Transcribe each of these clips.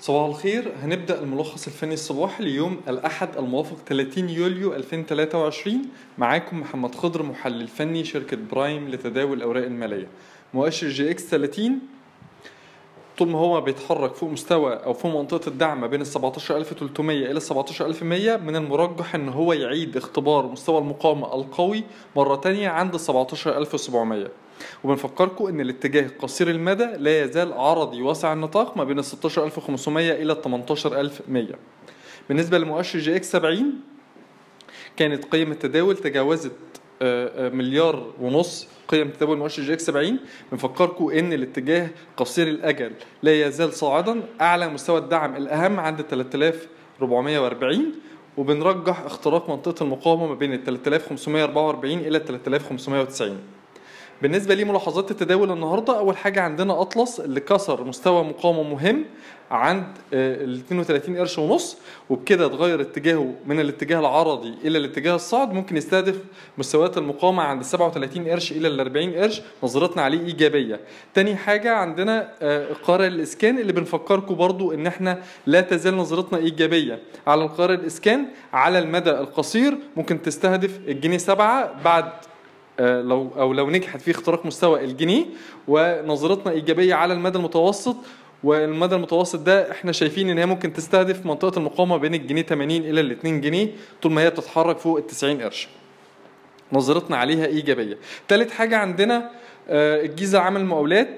صباح الخير. هنبدأ الملخص الفني الصباحي ليوم الأحد الموافق 30 يوليو 2023 معاكم محمد خضر محلل فني شركة برايم لتداول الأوراق المالية. مؤشر EGX 30 طول ما هو بيتحرك فوق مستوى أو فوق منطقة الدعم ما بين ال 17300 إلى 17100 من المرجح إن هو يعيد اختبار مستوى المقاومة القوي مرة تانية عند 17700 وبنفكركم إن الاتجاه قصير المدى لا يزال عرضي واسع النطاق ما بين ال 16500 إلى ال 18100 بالنسبة لمؤشر EGX 70 كانت قيم التداول تجاوزت مليار ونص قيم تداول مؤشر EGX 70 بنفكركم إن الاتجاه قصير الأجل. لا يزال صاعدا أعلى مستوى الدعم الأهم عند 3440 وبنرجح اختراق منطقة المقاومة ما بين ال 3544 إلى 3590 بالنسبة لملاحظات التداول النهارده أول حاجة عندنا أطلس اللي كسر مستوى مقاومة مهم عند ال 32 قرش ونص وبكده اتغير اتجاهه من الاتجاه العرضي إلى الاتجاه الصاعد ممكن يستهدف مستويات المقاومة عند 37 قرش إلى ال 40 قرش نظرتنا عليه إيجابية. تاني حاجة عندنا قارئ الإسكان اللي بنفكركم برضو إن إحنا لا تزال نظرتنا إيجابية. على القارئ الإسكان على المدى القصير ممكن تستهدف الجنيه 7 بعد لو أو لو نجحت في اختراق مستوى الجنيه ونظرتنا إيجابية على المدى المتوسط والمدى المتوسط ده إحنا شايفين إن هي ممكن تستهدف منطقة المقاومة بين الجنيه 80 إلى ال 2 جنيه طول ما هي بتتحرك فوق ال 90 قرش. نظرتنا عليها إيجابية. ثالث حاجة عندنا الجيزة عمل المقاولات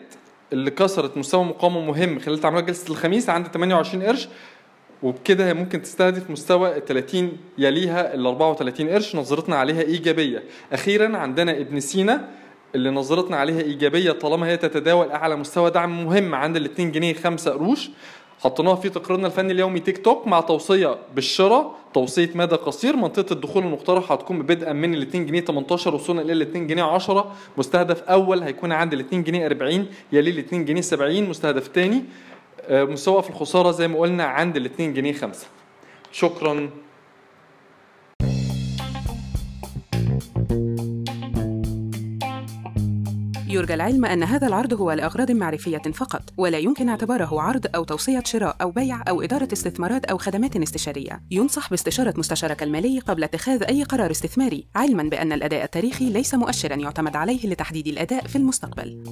اللي كسرت مستوى مقاومة مهم خلال تعاملات جلسة الخميس عند 28 قرش. وبكده هي ممكن تستهدف مستوى ال 30 يليها ال 34 قرش نظرتنا عليها إيجابية. أخيرا عندنا ابن سينا اللي نظرتنا عليها إيجابية طالما هي تتداول أعلى مستوى دعم مهم عند ال 2 جنيه 5 قروش. حطيناها في تقريرنا الفني اليومي تيك توك مع توصية بالشراء توصية مدى قصير. منطقة الدخول المقترحة هتكون بدءا من ال 2 جنيه 18 وصولا إلى ال 2 جنيه 10 مستهدف أول هيكون عند ال 2 جنيه 40 يليه ال 2 جنيه 70 مستهدف ثاني مستوى في الخسارة زي ما قلنا عند ال 2 جنيه 5 شكرا. يرجى العلم أن هذا العرض هو لأغراض معرفية فقط ولا يمكن اعتباره عرض أو توصية شراء أو بيع أو إدارة استثمارات أو خدمات استشارية. ينصح باستشارة مستشارك المالي قبل اتخاذ أي قرار استثماري علما بأن الأداء التاريخي ليس مؤشرا يعتمد عليه لتحديد الأداء في المستقبل.